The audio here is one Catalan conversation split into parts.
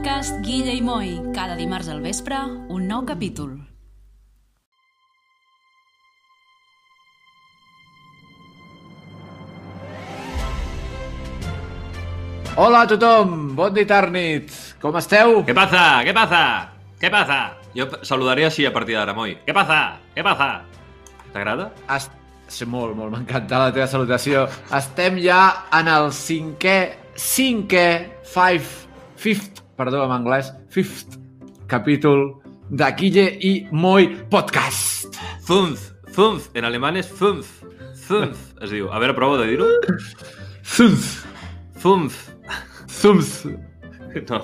podcast Guilla i Moi. Cada dimarts al vespre, un nou capítol. Hola a tothom, bon dit Arnit. Com esteu? ¿Qué pasa? ¿Qué pasa? ¿Qué pasa? Jo saludaré així a partir d'ara, Moi. ¿Qué pasa? ¿Qué pasa? T'agrada? Est... Sí, molt, molt, m'encanta la teva salutació. Estem ja en el cinquè, cinquè, five, fifth, perdó en anglès, fifth capítol de Guille i Moi Podcast. Fünf. Fünf. En alemán és fünf. Fünf. Es diu. A veure, prova de dir-ho. Zums, Fünf. zums. No.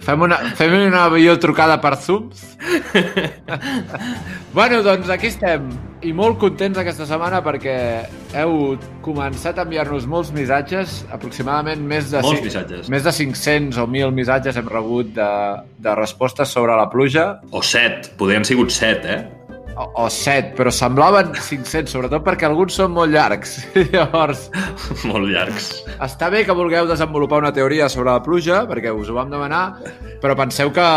Fem una, fem una videotrucada per Zooms? bueno, doncs aquí estem. I molt contents aquesta setmana perquè heu començat a enviar-nos molts missatges, aproximadament més de, Molts ci- missatges. més de 500 o 1.000 missatges hem rebut de, de respostes sobre la pluja, O set. Podrien sigut set, eh? O, o 7, però semblaven 500, sobretot perquè alguns són molt llargs. Llavors, Molt llargs. Està bé que vulgueu desenvolupar una teoria sobre la pluja, perquè us ho vam demanar, però penseu que,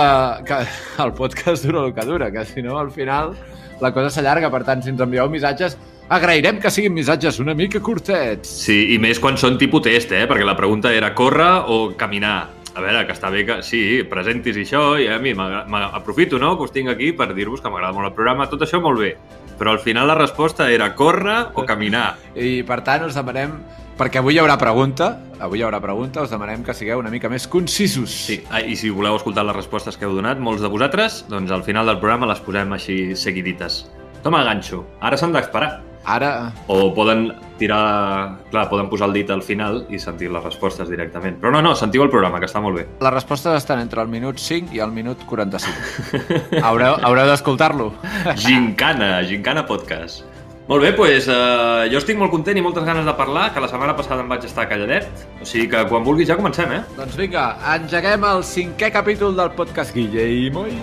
que el podcast dura el que dura, que si no, al final la cosa s'allarga. Per tant, si ens envieu missatges, agrairem que siguin missatges una mica curtets. Sí, i més quan són tipus test, eh? Perquè la pregunta era córrer o caminar. A veure, que està bé que sí, presentis això, i a mi m'aprofito, no?, que us tinc aquí per dir-vos que m'agrada molt el programa, tot això molt bé. Però al final la resposta era córrer o caminar. I, per tant, us demanem, perquè avui hi haurà pregunta, avui hi haurà pregunta, us demanem que sigueu una mica més concisos. Sí, ah, i si voleu escoltar les respostes que heu donat, molts de vosaltres, doncs al final del programa les posem així seguidites. Toma ganxo. Ara s'han d'esperar. Ara, O poden tirar... Clar, poden posar el dit al final i sentir les respostes directament. Però no, no, sentiu el programa, que està molt bé. les respostes estan entre el minut 5 i el minut 45. haureu haureu d'escoltar-lo. Gincana, Gincana Podcast. Molt bé, doncs eh, jo estic molt content i moltes ganes de parlar, que la setmana passada em vaig estar calladet. O sigui que quan vulguis ja comencem, eh? Doncs vinga, engeguem el cinquè capítol del podcast Guille i Moi.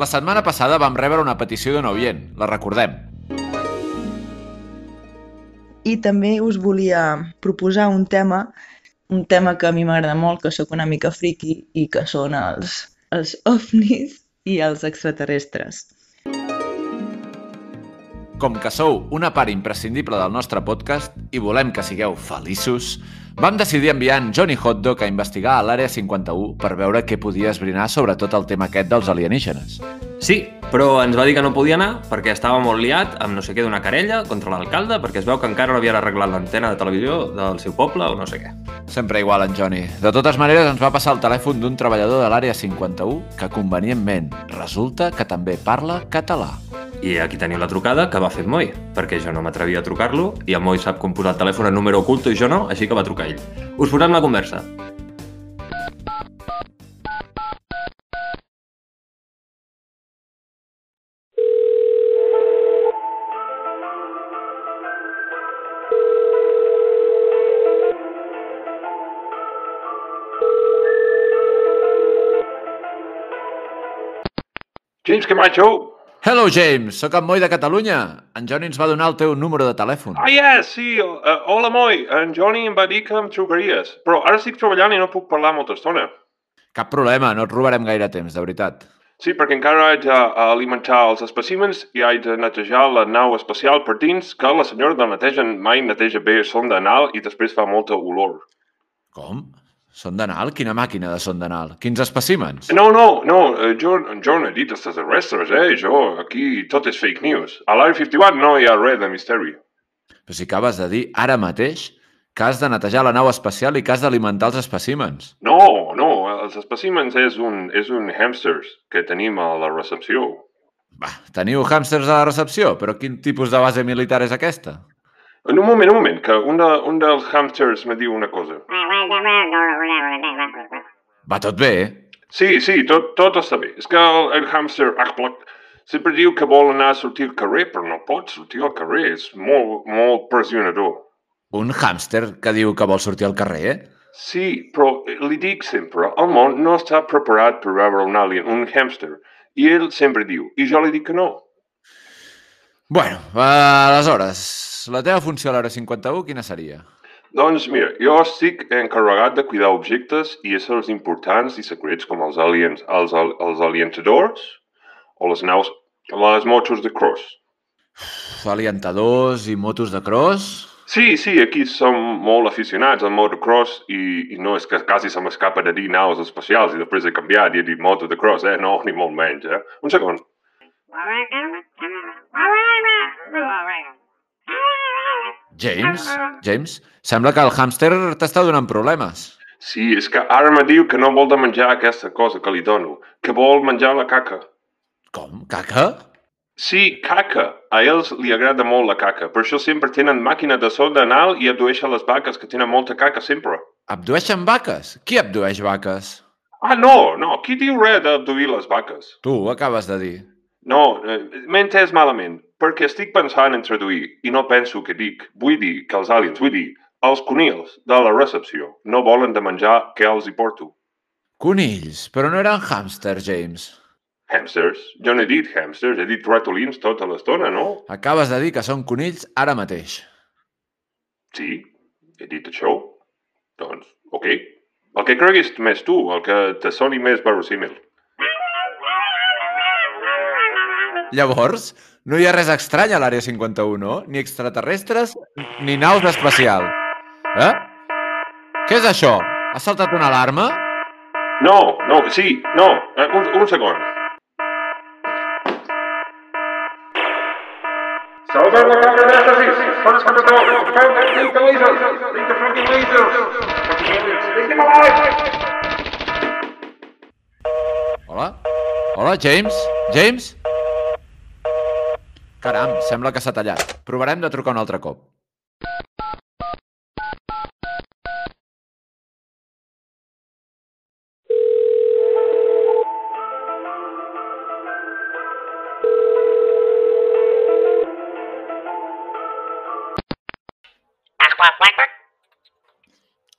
La setmana passada vam rebre una petició d'un oient, la recordem. I també us volia proposar un tema, un tema que a mi m'agrada molt, que sóc una mica friki, i que són els, els ovnis i els extraterrestres. Com que sou una part imprescindible del nostre podcast i volem que sigueu feliços, vam decidir enviar en Johnny Hotdog a investigar a l'Àrea 51 per veure què podia esbrinar sobre tot el tema aquest dels alienígenes. Sí, però ens va dir que no podia anar perquè estava molt liat amb no sé què d'una querella contra l'alcalde perquè es veu que encara no havia arreglat l'antena de televisió del seu poble o no sé què. Sempre igual, en Johnny. De totes maneres, ens va passar el telèfon d'un treballador de l'Àrea 51 que, convenientment, resulta que també parla català. I aquí teniu la trucada que va fer Moi, perquè jo no m'atrevia a trucar-lo i en Moi sap com posar el telèfon en número oculto i jo no, així que va trucar ell. Us posem la conversa. James Camacho. Hello, James! Sóc en Moi de Catalunya. En Johnny ens va donar el teu número de telèfon. Ah, yeah, sí, uh, hola, moi. En Johnny em va dir que em trucaries, però ara estic treballant i no puc parlar molta estona. Cap problema, no et robarem gaire temps, de veritat. Sí, perquè encara haig d'alimentar els espècimens i haig de netejar la nau espacial per dins, que la senyora de neteja mai neteja bé son d'anal i després fa molta olor. Com? Son d'anal? Quina màquina de son d'anal? Quins espècimens? No, no, no, eh, jo, jo no he dit extraterrestres, eh? Jo, aquí tot és fake news. A l'Àrea 51 no hi ha res de misteri. Però si acabes de dir ara mateix que has de netejar la nau espacial i que has d'alimentar els espècimens. No, no, els espècimens és un, és un hamsters que tenim a la recepció. Va, teniu hàmsters a la recepció, però quin tipus de base militar és aquesta? En un moment, un moment, que un, de, un dels hamsters me diu una cosa. Va tot bé, eh? Sí, sí, tot, tot està bé. És que el, el hamster Achblak sempre diu que vol anar a sortir al carrer, però no pot sortir al carrer. És molt, molt pressionador. Un hàmster que diu que vol sortir al carrer, eh? Sí, però li dic sempre, el món no està preparat per veure un alien, un hamster. I ell sempre diu, i jo li dic que no. Bueno, uh, aleshores, la teva funció a l'Hora 51 quina seria? Doncs mira, jo estic encarregat de cuidar objectes i éssers importants i secrets com els aliens, els, els alientadors o les naus, les motos de cross. Alientadors i motos de cross? Sí, sí, aquí som molt aficionats al motocross i, i no és que quasi se m'escapa de dir naus espacials i després he canviat i he dit moto de cross, eh? No, ni molt menys, eh? Un segon. James? James? Sembla que el hàmster t'està donant problemes. Sí, és que ara me diu que no vol de menjar aquesta cosa que li dono, que vol menjar la caca. Com? Caca? Sí, caca. A ells li agrada molt la caca. Per això sempre tenen màquina de sonda anal i abdueixen les vaques que tenen molta caca sempre. Abdueixen vaques? Qui abdueix vaques? Ah, no, no. Qui diu res d'abduir les vaques? Tu, ho acabes de dir. No, eh, m'he entès malament, perquè estic pensant en traduir i no penso que dic. Vull dir que els aliens, vull dir, els conills de la recepció no volen de menjar que els hi porto. Conills, però no eren hàmster, James. Hamsters? Jo no he dit hamsters, he dit ratolins tota l'estona, no? Acabes de dir que són conills ara mateix. Sí, he dit això. Doncs, ok. El que creguis més tu, el que te soni més verosímil. Llavors, no hi ha res estrany a l'Àrea 51, no? Ni extraterrestres, ni naus espacials. Eh? Què és això? Has saltat una alarma? No, no, sí, no, eh, un, un segon. Salva la lasers! Fucking lasers! Alive! Hola? Hola, James? James? Caram, sembla que s'ha tallat. Provarem de trucar un altre cop.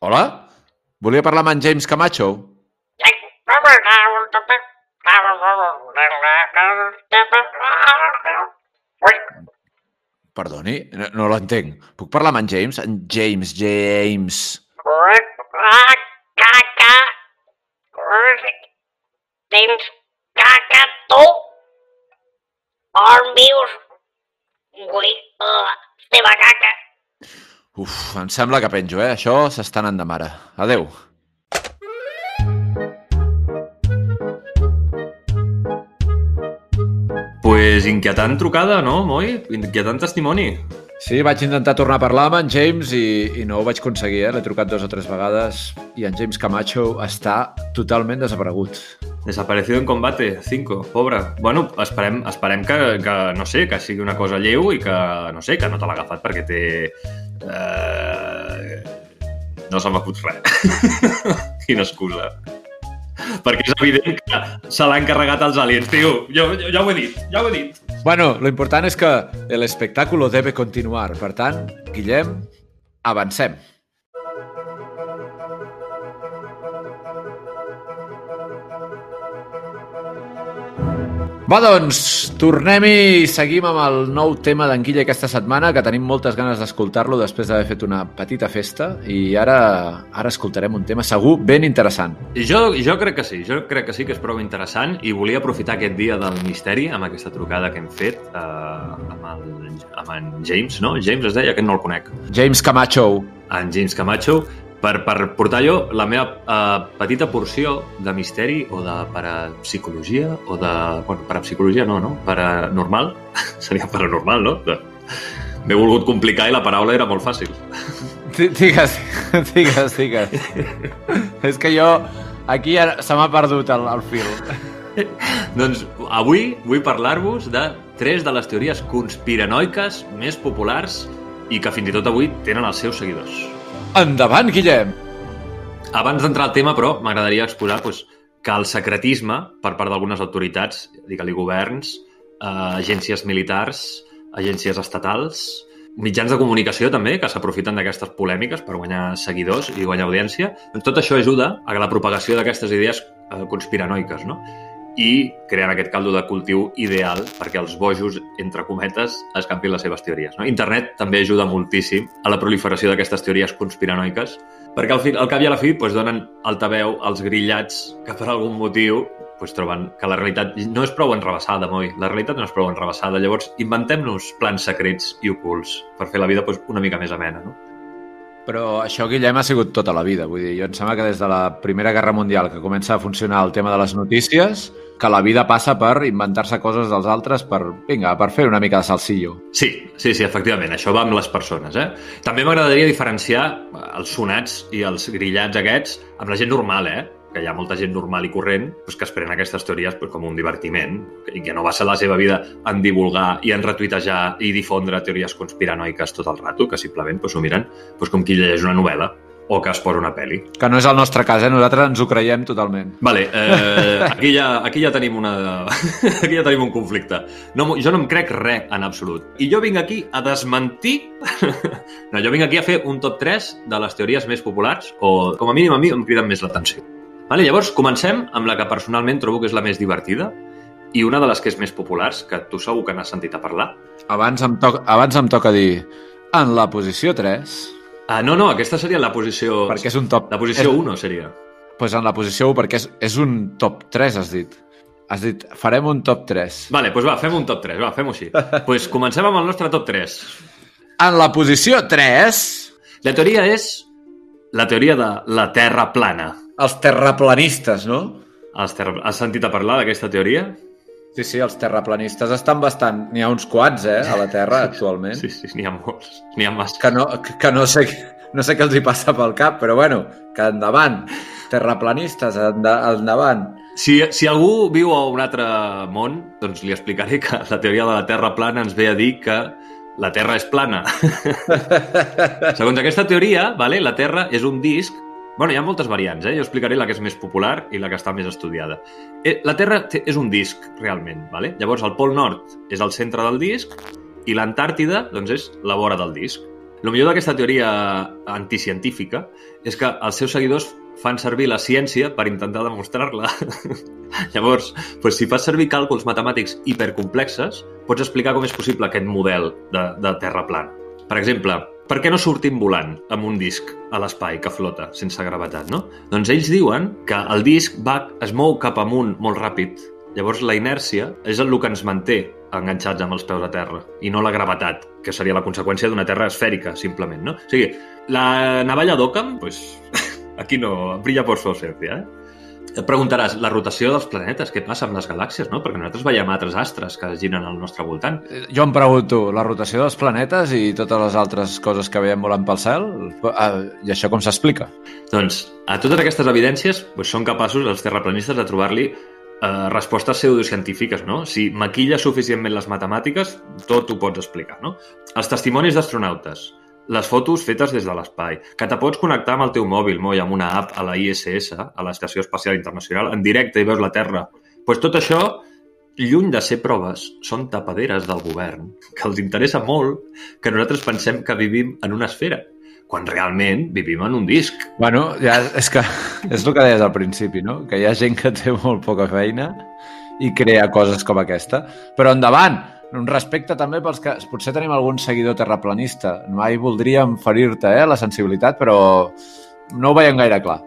Hola? Volia parlar amb en James Camacho. Perdoni, no, no l'entenc. Puc parlar amb en James? En James, James. Tens caca tu? On vius? Vull la teva caca. Uf, em sembla que penjo, eh? Això s'està anant de mare. Adeu. Pues inquietant trucada, no, Moi? Inquietant testimoni. Sí, vaig intentar tornar a parlar amb en James i, i no ho vaig aconseguir, eh? L'he trucat dos o tres vegades i en James Camacho està totalment desaparegut. Desaparecido en combate, 5, pobre. Bueno, esperem, esperem que, que, no sé, que sigui una cosa lleu i que, no sé, que no te l'ha agafat perquè té... Eh... No se m'acut res. Quina excusa. Perquè és evident que se l'ha encarregat als aliens, tio. Jo, jo, ja ho he dit, ja ho he dit. Bueno, lo important és que l'espectáculo debe continuar. Per tant, Guillem, avancem. Va, doncs, tornem-hi i seguim amb el nou tema d'en Guille aquesta setmana, que tenim moltes ganes d'escoltar-lo després d'haver fet una petita festa i ara ara escoltarem un tema segur ben interessant. Jo, jo crec que sí, jo crec que sí que és prou interessant i volia aprofitar aquest dia del misteri amb aquesta trucada que hem fet eh, amb, el, amb en James, no? James es deia, que no el conec. James Camacho, En James Camacho, per, per portar jo la meva eh, petita porció de misteri o de parapsicologia o de... Bueno, parapsicologia no, no? Paranormal? Seria paranormal, no? De- M'he volgut complicar i la paraula era molt fàcil. Di- Digues, digues, digues. És que jo aquí ara se m'ha perdut el, el fil. Doncs avui vull parlar-vos de tres de les teories conspiranoiques més populars i que fins i tot avui tenen els seus seguidors. Endavant, Guillem! Abans d'entrar al tema, però, m'agradaria exposar doncs, que el secretisme per part d'algunes autoritats, digue-li governs, eh, agències militars, agències estatals, mitjans de comunicació també, que s'aprofiten d'aquestes polèmiques per guanyar seguidors i guanyar audiència, tot això ajuda a la propagació d'aquestes idees eh, conspiranoiques, no? I creant aquest caldo de cultiu ideal perquè els bojos, entre cometes, escampin les seves teories. No? Internet també ajuda moltíssim a la proliferació d'aquestes teories conspiranoiques perquè al, fi, al cap i a la fi doncs, donen altaveu als grillats que per algun motiu doncs, troben que la realitat no és prou enrebaçada, moi. La realitat no és prou enrebaçada. Llavors, inventem-nos plans secrets i ocults per fer la vida doncs, una mica més amena, no? Però això, Guillem, ha sigut tota la vida. Vull dir, jo em sembla que des de la Primera Guerra Mundial que comença a funcionar el tema de les notícies, que la vida passa per inventar-se coses dels altres per, vinga, per fer una mica de salsillo. Sí, sí, sí, efectivament, això va amb les persones. Eh? També m'agradaria diferenciar els sonats i els grillats aquests amb la gent normal, eh? que hi ha molta gent normal i corrent doncs, que es pren aquestes teories doncs, com un divertiment i que no va ser la seva vida en divulgar i en retuitejar i difondre teories conspiranoiques tot el rato, que simplement doncs, ho miren doncs, com qui llegeix una novel·la o que es posa una pel·li. Que no és el nostre cas, eh? Nosaltres ens ho creiem totalment. Vale, eh, aquí, ja, aquí ja tenim una... aquí ja tenim un conflicte. No, jo no em crec res en absolut. I jo vinc aquí a desmentir... no, jo vinc aquí a fer un top 3 de les teories més populars, o com a mínim a mi em criden més l'atenció. Vale, llavors, comencem amb la que personalment trobo que és la més divertida i una de les que és més populars, que tu segur que n'has sentit a parlar. Abans em, to abans em toca dir, en la posició 3 Ah, no, no, aquesta seria la posició... Perquè és un top... La posició és... 1 seria. pues en la posició 1, perquè és, és un top 3, has dit. Has dit, farem un top 3. Vale, doncs va, fem un top 3, va, fem-ho així. pues comencem amb el nostre top 3. En la posició 3... La teoria és la teoria de la Terra plana. Els terraplanistes, no? Has, ter... Has sentit a parlar d'aquesta teoria? Sí, sí, els terraplanistes estan bastant... N'hi ha uns quants, eh, a la Terra, actualment. Sí, sí, n'hi ha molts. N'hi ha massa. Que no, que no sé, no sé què els hi passa pel cap, però bueno, que endavant. Terraplanistes, endavant. Si, si algú viu a un altre món, doncs li explicaré que la teoria de la Terra plana ens ve a dir que la Terra és plana. Segons aquesta teoria, vale, la Terra és un disc Bueno, hi ha moltes variants, eh? Jo explicaré la que és més popular i la que està més estudiada. Eh, la Terra és un disc, realment, vale? Llavors, el Pol Nord és el centre del disc i l'Antàrtida, doncs, és la vora del disc. El millor d'aquesta teoria anticientífica és que els seus seguidors fan servir la ciència per intentar demostrar-la. Llavors, doncs, si fas servir càlculs matemàtics hipercomplexes, pots explicar com és possible aquest model de, de terra plana. Per exemple, per què no sortim volant amb un disc a l'espai que flota sense gravetat, no? Doncs ells diuen que el disc va, es mou cap amunt molt ràpid. Llavors la inèrcia és el que ens manté enganxats amb els peus a terra i no la gravetat, que seria la conseqüència d'una terra esfèrica, simplement, no? O sigui, la navalla d'Occam, pues, aquí no brilla por su ausencia, eh? Et preguntaràs, la rotació dels planetes, què passa amb les galàxies, no? Perquè nosaltres veiem altres astres que giren al nostre voltant. Jo em pregunto, la rotació dels planetes i totes les altres coses que veiem volant pel cel, eh, i això com s'explica? Doncs, a totes aquestes evidències doncs, són capaços els terraplanistes de trobar-li eh, respostes pseudocientífiques, no? Si maquilla suficientment les matemàtiques, tot ho pots explicar, no? Els testimonis d'astronautes, les fotos fetes des de l'espai, que te pots connectar amb el teu mòbil, moi, amb una app a la ISS, a l'Estació Espacial Internacional, en directe i veus la Terra. Doncs pues tot això, lluny de ser proves, són tapaderes del govern, que els interessa molt que nosaltres pensem que vivim en una esfera, quan realment vivim en un disc. Bueno, ja és que és el que deies al principi, no? Que hi ha gent que té molt poca feina i crea coses com aquesta. Però endavant! Un respecte també pels que potser tenim algun seguidor terraplanista. Mai voldríem ferir-te, eh, la sensibilitat, però no ho veiem gaire clar.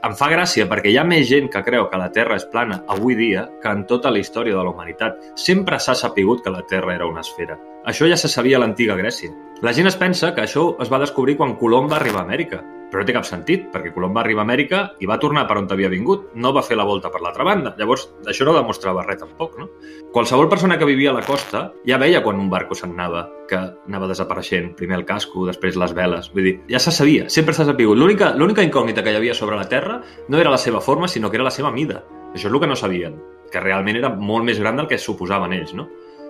Em fa gràcia perquè hi ha més gent que creu que la Terra és plana avui dia que en tota la història de la humanitat. Sempre s'ha sapigut que la Terra era una esfera. Això ja se sabia a l'antiga Grècia. La gent es pensa que això es va descobrir quan Colom va arribar a Amèrica, però no té cap sentit, perquè Colom va arribar a Amèrica i va tornar per on havia vingut, no va fer la volta per l'altra banda. Llavors, això no demostrava res tampoc, no? Qualsevol persona que vivia a la costa ja veia quan un barco se'n anava, que anava desapareixent, primer el casco, després les veles. Vull dir, ja se sabia, sempre s'ha sapigut. L'única incògnita que hi havia sobre la Terra no era la seva forma, sinó que era la seva mida. Això és el que no sabien, que realment era molt més gran del que suposaven ells, no?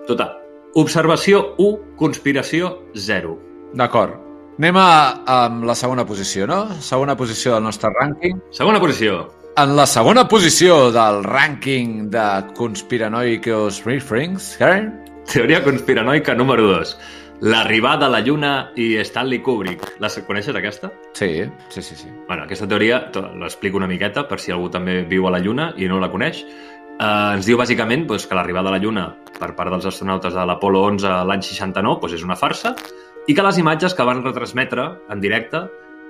Total, observació 1, conspiració 0. D'acord. Anem a, amb la segona posició, no? Segona posició del nostre rànquing. Segona posició. En la segona posició del rànquing de conspiranoicos refrings, Karen? Teoria conspiranoica número 2. L'arribada a la Lluna i Stanley Kubrick. La coneixes, aquesta? Sí, sí, sí. sí. Bueno, aquesta teoria l'explico una miqueta per si algú també viu a la Lluna i no la coneix. Eh, ens diu bàsicament doncs, que l'arribada a la Lluna per part dels astronautes de l'Apolo 11 l'any 69 doncs, és una farsa i que les imatges que van retransmetre en directe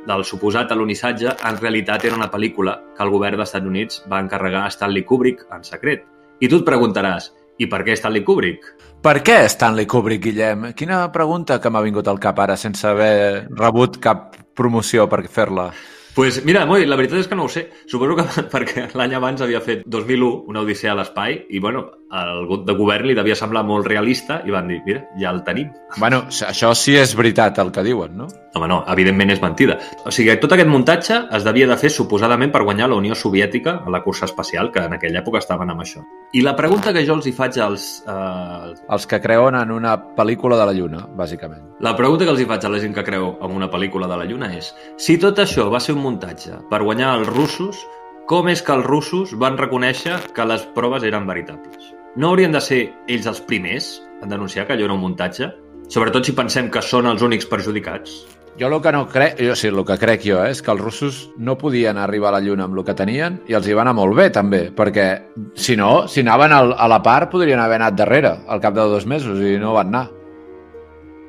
del suposat alunissatge en realitat era una pel·lícula que el govern dels Estats Units va encarregar a Stanley Kubrick en secret. I tu et preguntaràs, i per què Stanley Kubrick? Per què Stanley Kubrick, Guillem? Quina pregunta que m'ha vingut al cap ara sense haver rebut cap promoció per fer-la. pues mira, Moi, la veritat és que no ho sé. Suposo que perquè l'any abans havia fet 2001, una odissea a l'espai, i bueno, al de govern li devia semblar molt realista i van dir, mira, ja el tenim. Bueno, això sí és veritat el que diuen, no? Home, no, evidentment és mentida. O sigui, tot aquest muntatge es devia de fer suposadament per guanyar la Unió Soviètica a la cursa espacial, que en aquella època estaven amb això. I la pregunta que jo els hi faig als... Eh, Els que creuen en una pel·lícula de la Lluna, bàsicament. la pregunta que els hi faig a la gent que creu en una pel·lícula de la Lluna és si tot això va ser un muntatge per guanyar els russos, com és que els russos van reconèixer que les proves eren veritables? No haurien de ser ells els primers en denunciar que allò era un muntatge? Sobretot si pensem que són els únics perjudicats. Jo el que no crec, jo sí, el que crec jo, eh, és que els russos no podien arribar a la Lluna amb el que tenien i els hi va anar molt bé, també, perquè si no, si anaven al, a la part, podrien haver anat darrere, al cap de dos mesos, i no van anar.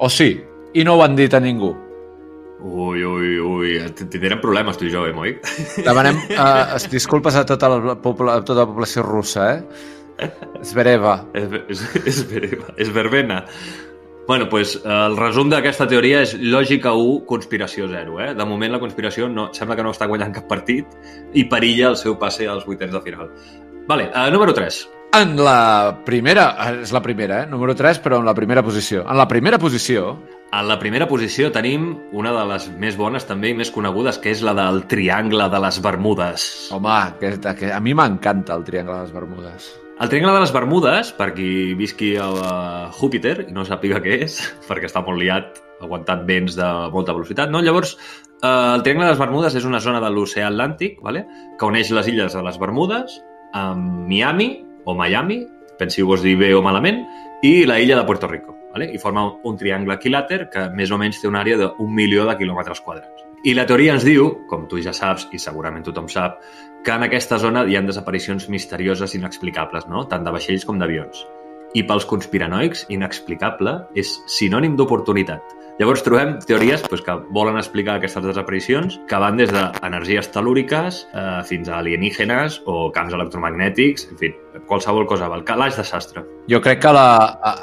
O sí, i no ho han dit a ningú. Ui, ui, ui, tindrem problemes tu i jo, eh, Moi? Demanem uh, disculpes a tota la, a tota la població russa, eh? Verema, és verbena. Bueno, pues, eh, el resum d'aquesta teoria és lògica 1, conspiració 0. Eh? De moment la conspiració no, sembla que no està guanyant cap partit i perilla el seu passe als vuitens de final. Vale, uh, número 3. En la primera, és la primera, eh? número 3, però en la primera posició. En la primera posició, En la primera posició tenim una de les més bones també i més conegudes, que és la del Triangle de les Bermudes. home, que, que a mi m'encanta el Triangle de les Bermudes. El Triangle de les Bermudes, per qui visqui a Júpiter i no sàpiga què és, perquè està molt liat aguantant vents de molta velocitat, no? Llavors, eh, el Triangle de les Bermudes és una zona de l'oceà Atlàntic, vale? que uneix les illes de les Bermudes amb Miami o Miami, pensi vos dir bé o malament, i la illa de Puerto Rico, vale? i forma un, triangle equilàter que més o menys té una àrea d'un milió de quilòmetres quadrats. I la teoria ens diu, com tu ja saps, i segurament tothom sap, que en aquesta zona hi ha desaparicions misterioses inexplicables, no? tant de vaixells com d'avions. I pels conspiranoics, inexplicable és sinònim d'oportunitat. Llavors trobem teories pues, que volen explicar aquestes desaparicions que van des d'energies telúriques eh, fins a alienígenes o camps electromagnètics, en fi, qualsevol cosa, el calaix de sastre. Jo crec que la,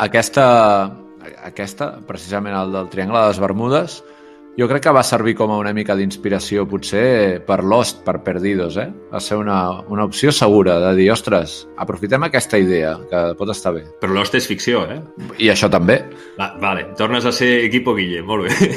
aquesta, aquesta, precisament el del Triangle de les Bermudes, jo crec que va servir com a una mica d'inspiració potser per Lost, per Perdidos, eh? Va ser una, una opció segura de dir, ostres, aprofitem aquesta idea, que pot estar bé. Però Lost és ficció, eh? I això també. Va, vale, tornes a ser equipo Guille, molt bé.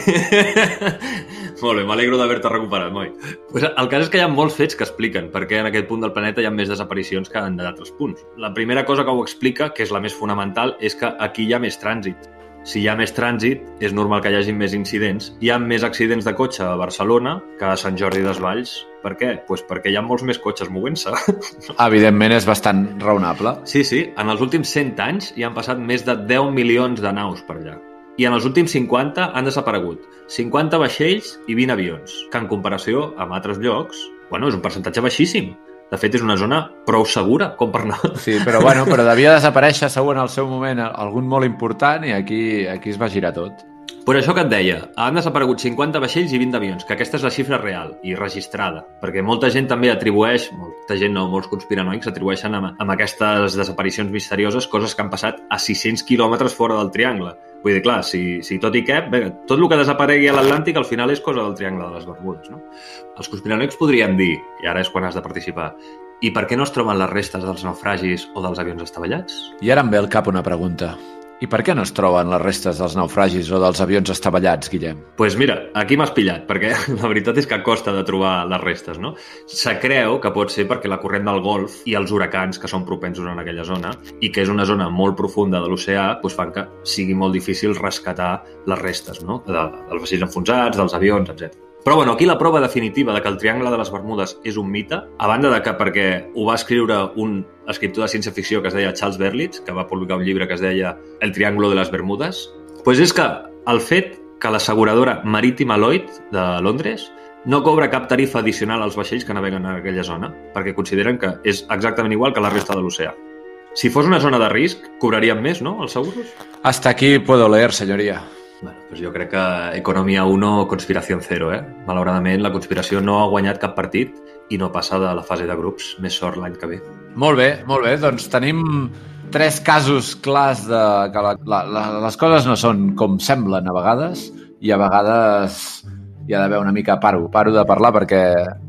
molt bé, m'alegro d'haver-te recuperat, Moi. Pues el cas és que hi ha molts fets que expliquen per què en aquest punt del planeta hi ha més desaparicions que en d'altres punts. La primera cosa que ho explica, que és la més fonamental, és que aquí hi ha més trànsit. Si hi ha més trànsit, és normal que hi hagi més incidents. Hi ha més accidents de cotxe a Barcelona que a Sant Jordi desvalls. Per què? Pues perquè hi ha molts més cotxes movent-se. Evidentment és bastant raonable. Sí, sí, en els últims 100 anys hi han passat més de 10 milions de naus per allà. I en els últims 50 han desaparegut 50 vaixells i 20 avions, que en comparació amb altres llocs, bueno, és un percentatge baixíssim. De fet, és una zona prou segura com per anar. Sí, però bueno, però devia desaparèixer segur en el seu moment algun molt important i aquí, aquí es va girar tot. Per això que et deia, han desaparegut 50 vaixells i 20 avions, que aquesta és la xifra real i registrada, perquè molta gent també atribueix, molta gent no, molts conspiranoics atribueixen amb, amb aquestes desaparicions misterioses coses que han passat a 600 quilòmetres fora del triangle. Vull dir, clar, si, si tot i què, bé, tot el que desaparegui a l'Atlàntic al final és cosa del triangle de les Bermudes, no? Els conspiranoics podrien dir, i ara és quan has de participar, i per què no es troben les restes dels naufragis o dels avions estavellats? I ara em ve al cap una pregunta. I per què no es troben les restes dels naufragis o dels avions estavellats, Guillem? Doncs pues mira, aquí m'has pillat, perquè la veritat és que costa de trobar les restes, no? Se creu que pot ser perquè la corrent del Golf i els huracans que són propensos en aquella zona i que és una zona molt profunda de l'oceà doncs fan que sigui molt difícil rescatar les restes, no? De, dels vaixells enfonsats, dels avions, etc. Però bueno, aquí la prova definitiva de que el Triangle de les Bermudes és un mite, a banda de que perquè ho va escriure un escriptor de ciència-ficció que es deia Charles Berlitz, que va publicar un llibre que es deia El Triángulo de les Bermudes, pues és que el fet que l'asseguradora Marítima Lloyd de Londres no cobra cap tarifa addicional als vaixells que naveguen en aquella zona, perquè consideren que és exactament igual que la resta de l'oceà. Si fos una zona de risc, cobrarien més, no, els seguros? Hasta aquí puedo leer, senyoria. Bueno, doncs jo crec que Economia 1, conspiració 0, eh? Malauradament, la conspiració no ha guanyat cap partit i no passa de la fase de grups. Més sort l'any que ve. Molt bé, molt bé. Doncs tenim tres casos clars de que la, la, la, les coses no són com semblen a vegades i a vegades hi ha d'haver una mica paro, paro de parlar perquè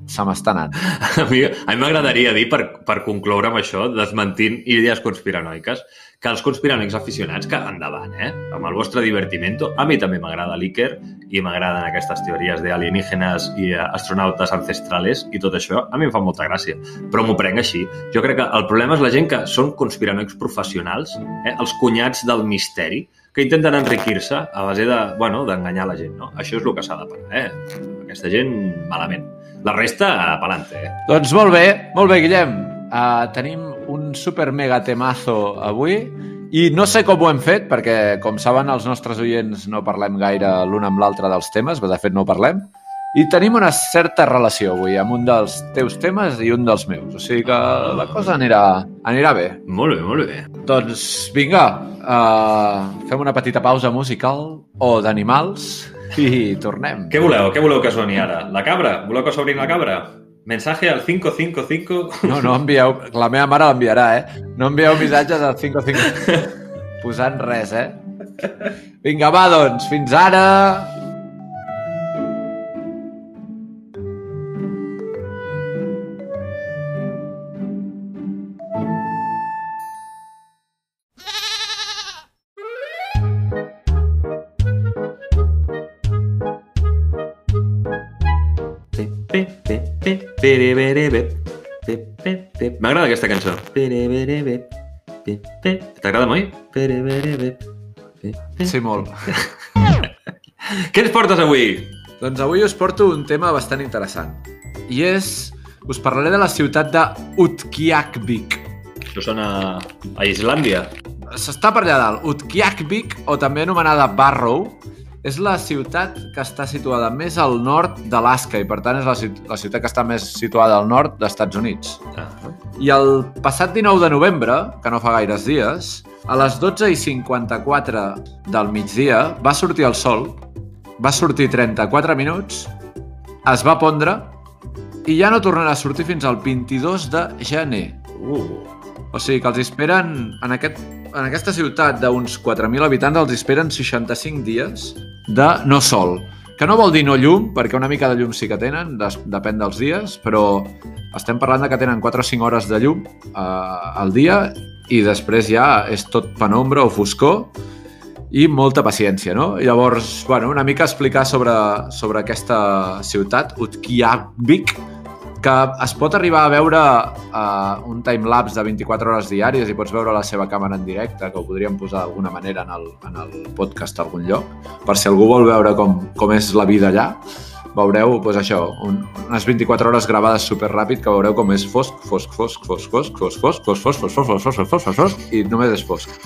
se m'està anant. A mi, a mi m'agradaria dir, per, per concloure amb això, desmentint idees conspiranoiques, que els conspiranoics aficionats, que endavant, eh? Amb el vostre divertimento. A mi també m'agrada l'Iker i m'agraden aquestes teories d'alienígenes i eh, astronautes ancestrales i tot això. A mi em fa molta gràcia, però m'ho prenc així. Jo crec que el problema és la gent que són conspiranoics professionals, eh? els cunyats del misteri, que intenten enriquir-se a base de, bueno, d'enganyar la gent, no? Això és el que s'ha de parar, eh? Aquesta gent, malament. La resta, pelante, eh? Doncs molt bé, molt bé, Guillem. Uh, tenim un super mega temazo avui i no sé com ho hem fet, perquè, com saben els nostres oients, no parlem gaire l'un amb l'altre dels temes, de fet no parlem, i tenim una certa relació avui amb un dels teus temes i un dels meus. O sigui que la cosa anirà, anirà bé. Molt bé, molt bé. Doncs vinga, uh, fem una petita pausa musical o d'animals i tornem. Què voleu? Què voleu que soni ara? La cabra? Voleu que s'obrin la cabra? Mensaje al 555... No, no envieu... La meva mare l'enviarà, eh? No envieu missatges al 55... Posant res, eh? Vinga, va, doncs, fins ara... M'agrada aquesta cançó. T'agrada, Moi? Sí, molt. Què ens portes avui? Doncs avui us porto un tema bastant interessant. I és... Us parlaré de la ciutat de Utqiagvik. Això sona a Islàndia. S'està per allà dalt. Utqiagvik, o també anomenada Barrow, és la ciutat que està situada més al nord d'Alaska i, per tant, és la, ciut la ciutat que està més situada al nord d'Estats Units. Ah. I el passat 19 de novembre, que no fa gaires dies, a les 12 i 54 del migdia va sortir el sol, va sortir 34 minuts, es va pondre i ja no tornarà a sortir fins al 22 de gener. Uh. O sigui que els esperen, en, aquest, en aquesta ciutat d'uns 4.000 habitants, els esperen 65 dies de no sol. Que no vol dir no llum, perquè una mica de llum sí que tenen, des, depèn dels dies, però estem parlant de que tenen 4 o 5 hores de llum eh, al dia i després ja és tot penombra o foscor i molta paciència, no? Llavors, bueno, una mica explicar sobre, sobre aquesta ciutat, Utqiagvik, que es pot arribar a veure uh, un timelapse de 24 hores diàries i pots veure la seva càmera en directe, que ho podríem posar d'alguna manera en el, en el podcast a algun lloc, per si algú vol veure com, com és la vida allà, veureu doncs això, un, unes 24 hores gravades super ràpid que veureu com és fosc, fosc, fosc, fosc, fosc, fosc, fosc, fosc, fosc, fosc, fosc, fosc, fosc, fosc, fosc, i només és fosc.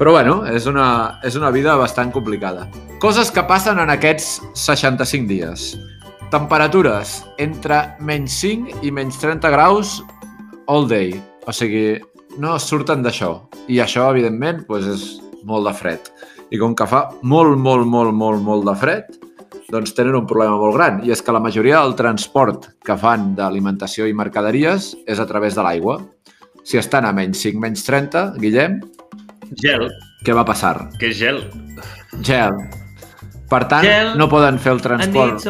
Però bueno, és una, és una vida bastant complicada. Coses que passen en aquests 65 dies. Temperatures entre menys 5 i menys 30 graus all day. O sigui, no surten d'això. I això, evidentment, doncs és molt de fred. I com que fa molt, molt, molt, molt, molt de fred, doncs tenen un problema molt gran. I és que la majoria del transport que fan d'alimentació i mercaderies és a través de l'aigua. Si estan a menys 5, menys 30, Guillem, Gel. què va passar? És gel? Gel. Per tant, Gel. no poden fer el transport.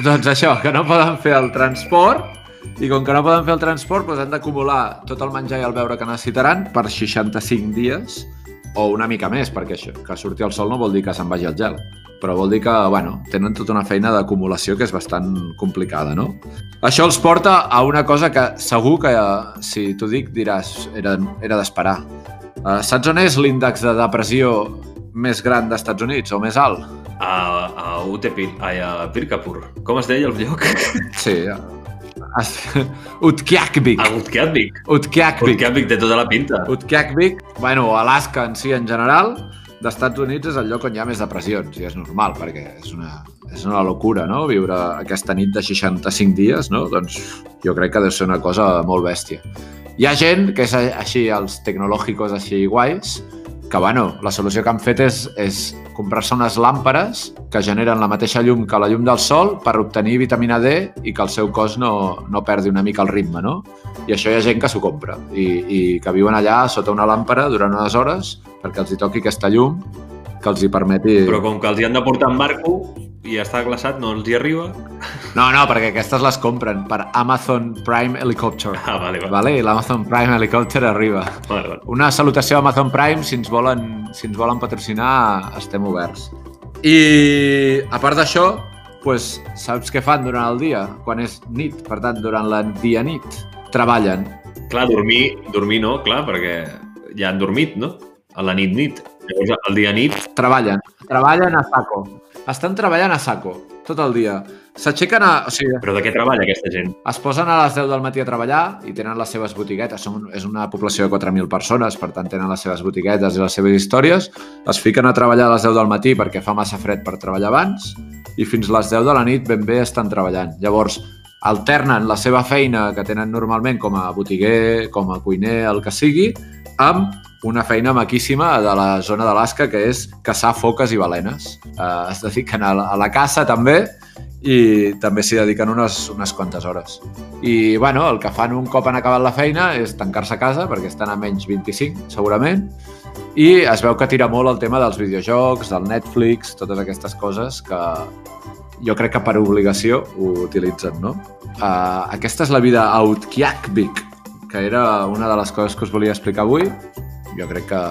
Doncs això, que no poden fer el transport i com que no poden fer el transport doncs han d'acumular tot el menjar i el beure que necessitaran per 65 dies o una mica més, perquè això, que surti el sol no vol dir que se'n vagi el gel, però vol dir que, bueno, tenen tota una feina d'acumulació que és bastant complicada, no? Això els porta a una cosa que segur que, si t'ho dic, diràs, era, era d'esperar. Uh, saps on és l'índex de depressió més gran d'Estats Units, o més alt? A, a Utepil, ai, a Pirkapur. Com es deia el lloc? Sí, a, Utqiagvik. A Utqiagvik. Utqiagvik. Utqiagvik té tota la pinta. Utqiagvik, bueno, Alaska en si en general, d'Estats Units és el lloc on hi ha més depressions, i és normal, perquè és una, és una locura, no?, viure aquesta nit de 65 dies, no? Doncs jo crec que deu ser una cosa molt bèstia. Hi ha gent que és així, els tecnològicos així guais, que, bueno, la solució que han fet és, és comprar-se unes làmperes que generen la mateixa llum que la llum del sol per obtenir vitamina D i que el seu cos no, no perdi una mica el ritme, no? I això hi ha gent que s'ho compra i, i que viuen allà sota una làmpara durant unes hores perquè els hi toqui aquesta llum que els hi permeti... Però com que els hi han de portar en barco i està glaçat, no els hi arriba. No, no, perquè aquestes les compren per Amazon Prime Helicopter. Ah, vale, vale. Vale? I l'Amazon Prime Helicopter arriba. vale, vale. Una salutació a Amazon Prime, si ens volen, si ens volen patrocinar, estem oberts. I a part d'això, pues, saps què fan durant el dia, quan és nit? Per tant, durant la dia-nit, treballen. Clar, dormir, dormir no, clar, perquè ja han dormit, no? A la nit-nit. Llavors, el dia-nit, Treballen. Treballen a saco. Estan treballant a saco, tot el dia. S'aixequen a... O sigui, però de què treballa aquesta gent? es posen a les 10 del matí a treballar i tenen les seves botiguetes. Són, és una població de 4.000 persones, per tant tenen les seves botiguetes i les seves històries. Es fiquen a treballar a les 10 del matí perquè fa massa fred per treballar abans i fins les 10 de la nit ben bé estan treballant. Llavors, alternen la seva feina que tenen normalment com a botiguer, com a cuiner, el que sigui, amb una feina maquíssima de la zona d'Alaska, que és caçar foques i balenes. Uh, es dediquen a la, a la caça també i també s'hi dediquen unes, unes quantes hores. I, bueno, el que fan un cop han acabat la feina és tancar-se a casa, perquè estan a menys 25, segurament, i es veu que tira molt el tema dels videojocs, del Netflix, totes aquestes coses que jo crec que per obligació ho utilitzen, no? Uh, aquesta és la vida a que era una de les coses que us volia explicar avui. Jo crec que,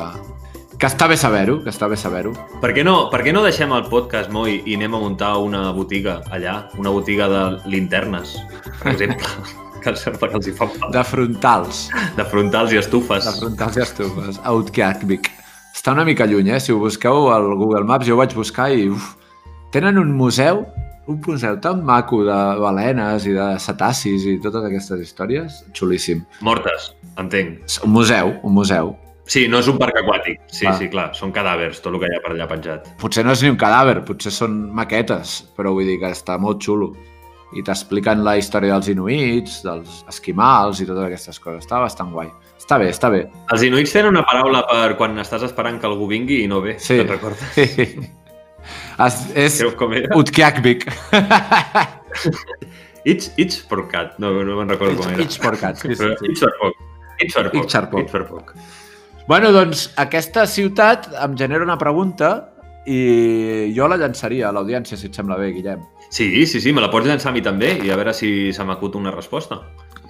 que està bé saber-ho, que està bé saber-ho. Per què, no, per què no deixem el podcast, Moi, i anem a muntar una botiga allà? Una botiga de linternes, per exemple, que sembla que els hi fa falta. De frontals. De frontals i estufes. De frontals i estufes. A Utqiagvik. Està una mica lluny, eh? Si ho busqueu al Google Maps, jo ho vaig buscar i... Uf, tenen un museu, un museu tan maco de balenes i de cetacis i totes aquestes històries. Xulíssim. Mortes, entenc. Un museu, un museu. Sí, no és un parc aquàtic. Sí, Va. sí, clar, són cadàvers, tot el que hi ha per allà penjat. Potser no és ni un cadàver, potser són maquetes, però vull dir que està molt xulo. I t'expliquen la història dels inuits, dels esquimals i totes aquestes coses. Està bastant guai. Està bé, està bé. Els inuits tenen una paraula per quan estàs esperant que algú vingui i no ve, Sí. te'n recordes? es, és? Utqiagvik. It's, it's for cat, no, no me'n recordo com era. Itch for cat. Sí, sí, sí. It's for poc. It's for poc. It's for poc. It's for poc. Bueno, doncs aquesta ciutat em genera una pregunta i jo la llançaria a l'audiència, si et sembla bé, Guillem. Sí, sí, sí, me la pots llançar a mi també i a veure si se m'acut una resposta.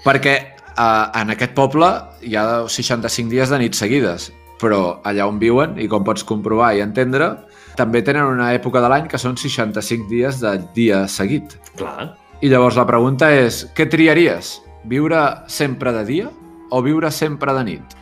Perquè eh, en aquest poble hi ha 65 dies de nit seguides, però allà on viuen, i com pots comprovar i entendre, també tenen una època de l'any que són 65 dies de dia seguit. Clar. I llavors la pregunta és, què triaries? Viure sempre de dia o viure sempre de nit?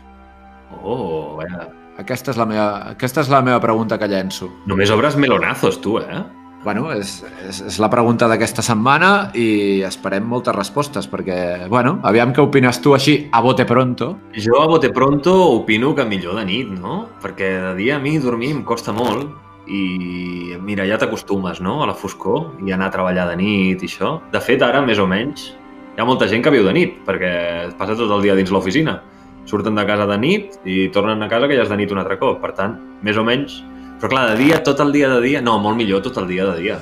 Oh, vaja. Aquesta és la meva, aquesta és la meva pregunta que llenço. Només obres melonazos, tu, eh? Bueno, és, és, és la pregunta d'aquesta setmana i esperem moltes respostes perquè, bueno, aviam què opines tu així a bote pronto. Jo a bote pronto opino que millor de nit, no? Perquè de dia a mi dormir em costa molt i mira, ja t'acostumes, no?, a la foscor i anar a treballar de nit i això. De fet, ara, més o menys, hi ha molta gent que viu de nit perquè passa tot el dia dins l'oficina. Surten de casa de nit i tornen a casa que ja és de nit un altre cop. Per tant, més o menys... Però clar, de dia, tot el dia de dia... No, molt millor tot el dia de dia.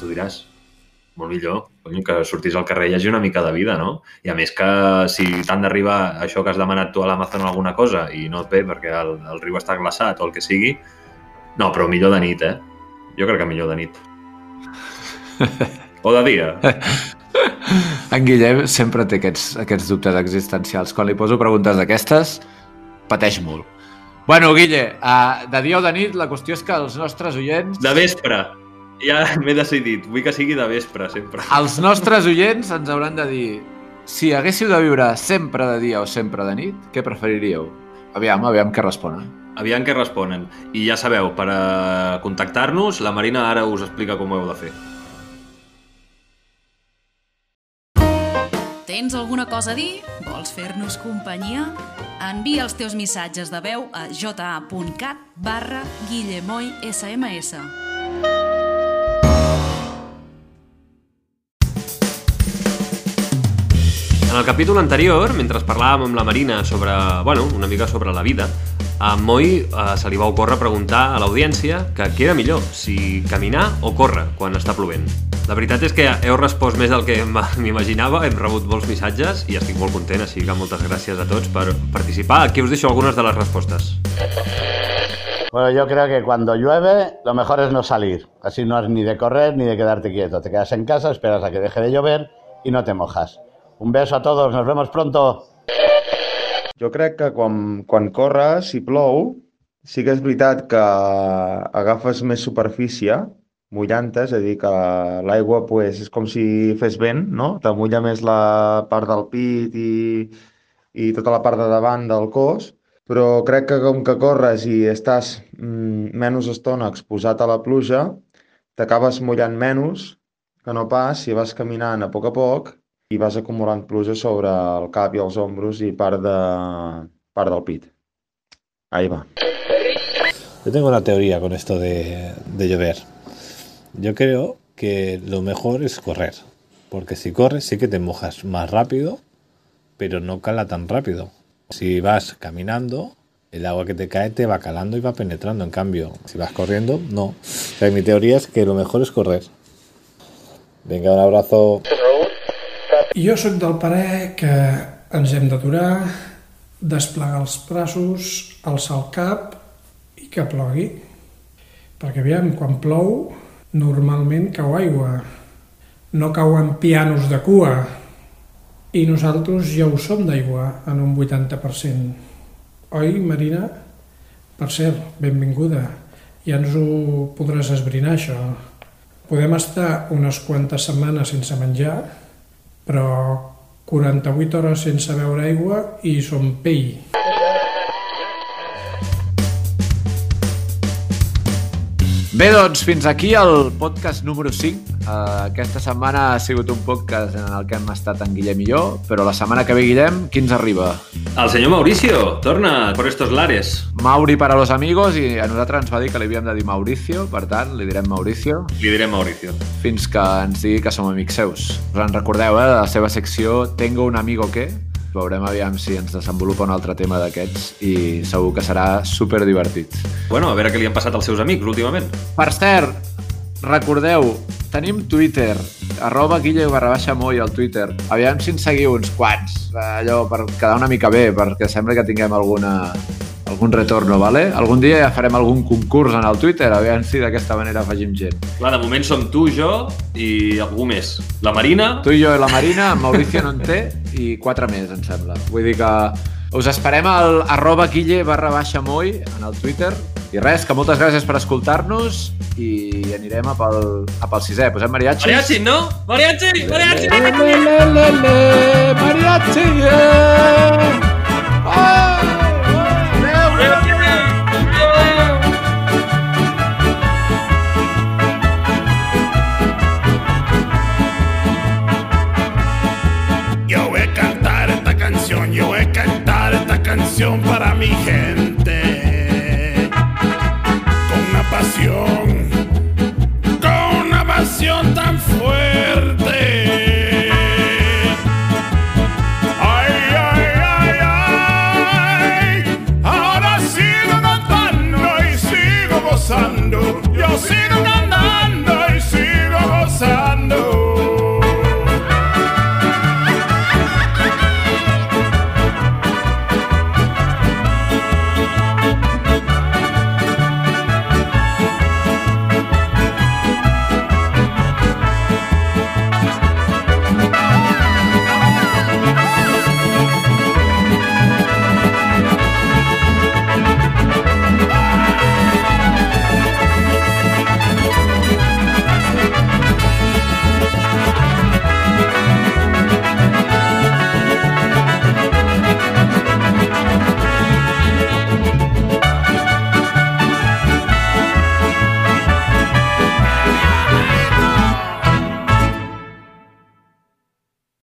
Tu diràs. Molt millor. Que sortís al carrer i hi hagi una mica de vida, no? I a més que si t'han d'arribar això que has demanat tu a l'Amazon o alguna cosa i no et ve perquè el, el riu està glaçat o el que sigui, no, però millor de nit, eh? Jo crec que millor de nit. O de dia. En Guillem sempre té aquests, aquests dubtes existencials. Quan li poso preguntes d'aquestes, pateix molt. Bueno, Guille, uh, de dia o de nit, la qüestió és que els nostres oients... De vespre. Ja m'he decidit. Vull que sigui de vespre, sempre. Els nostres oients ens hauran de dir si haguéssiu de viure sempre de dia o sempre de nit, què preferiríeu? Aviam, aviam què responen. Aviam què responen. I ja sabeu, per a contactar-nos, la Marina ara us explica com ho heu de fer. Tens alguna cosa a dir? Vols fer-nos companyia? Envia els teus missatges de veu a ja.cat barra Guillemoy SMS. En el capítol anterior, mentre parlàvem amb la Marina sobre, bueno, una mica sobre la vida, a Moi eh, se li va ocórrer preguntar a l'audiència que què era millor, si caminar o córrer quan està plovent. La veritat és que heu respost més del que m'imaginava, hem rebut molts missatges i estic molt content, així que moltes gràcies a tots per participar. Aquí us deixo algunes de les respostes. Bueno, yo creo que cuando llueve lo mejor es no salir. Así no has ni de correr ni de quedarte quieto. Te quedas en casa, esperas a que deje de llover y no te mojas. Un beso a todos, nos vemos pronto. Jo crec que quan, quan corres, si plou, sí que és veritat que agafes més superfície mullant-te, és a dir, que l'aigua pues, és com si fes vent, no? Te mulla més la part del pit i, i tota la part de davant del cos, però crec que com que corres i estàs mm, menys estona exposat a la pluja, t'acabes mullant menys que no pas si vas caminant a poc a poc i vas acumulant pluja sobre el cap i els ombros i part, de, part del pit. Ahí va. Yo tengo una teoría con esto de, de llover. Yo creo que lo mejor es correr. Porque si corres sí que te mojas más rápido, pero no cala tan rápido. Si vas caminando, el agua que te cae te va calando y va penetrando. En cambio, si vas corriendo, no. Mi teoría es que lo mejor es correr. Venga, un abrazo. Jo sóc del parer que ens hem d'aturar, desplegar els braços, alçar el cap i que plogui. Perquè, aviam, quan plou, normalment cau aigua. No cauen pianos de cua. I nosaltres ja ho som d'aigua, en un 80%. Oi, Marina? Per cert, benvinguda. Ja ens ho podràs esbrinar, això. Podem estar unes quantes setmanes sense menjar, però 48 hores sense beure aigua i som pell. Bé, doncs, fins aquí el podcast número 5. Uh, aquesta setmana ha sigut un podcast en el que hem estat en Guillem i jo, però la setmana que ve, Guillem, qui ens arriba? El senyor Mauricio torna por estos lares. Mauri para los amigos i a nosaltres ens va dir que li havíem de dir Mauricio, per tant, li direm Mauricio, Li diré Mauricio. fins que ens digui que som amics seus. Us en recordeu, eh, de la seva secció Tengo un amigo que... Veurem aviam si ens desenvolupa un altre tema d'aquests i segur que serà super divertit. Bueno, a veure què li han passat als seus amics últimament. Per cert, recordeu, tenim Twitter, arroba guille barra baixa moll al Twitter. Aviam si ens seguiu uns quants, allò per quedar una mica bé, perquè sembla que tinguem alguna, algun retorno, vale? Algun dia ja farem algun concurs en el Twitter, aviam si d'aquesta manera afegim gent. Clar, de moment som tu, jo i algú més. La Marina, Tu i jo i la Marina, en Mauricio no en té, i quatre més, em sembla. Vull dir que us esperem al arroba guille barra baixa moll en el Twitter. I res, que moltes gràcies per escoltar-nos i anirem a pel, a pel sisè. Posem mariachi? Mariachi, no? Mariachi! Mariachi! Le, le, le, le, le, mariachi! Yeah! Oh! mi gente con una pasión.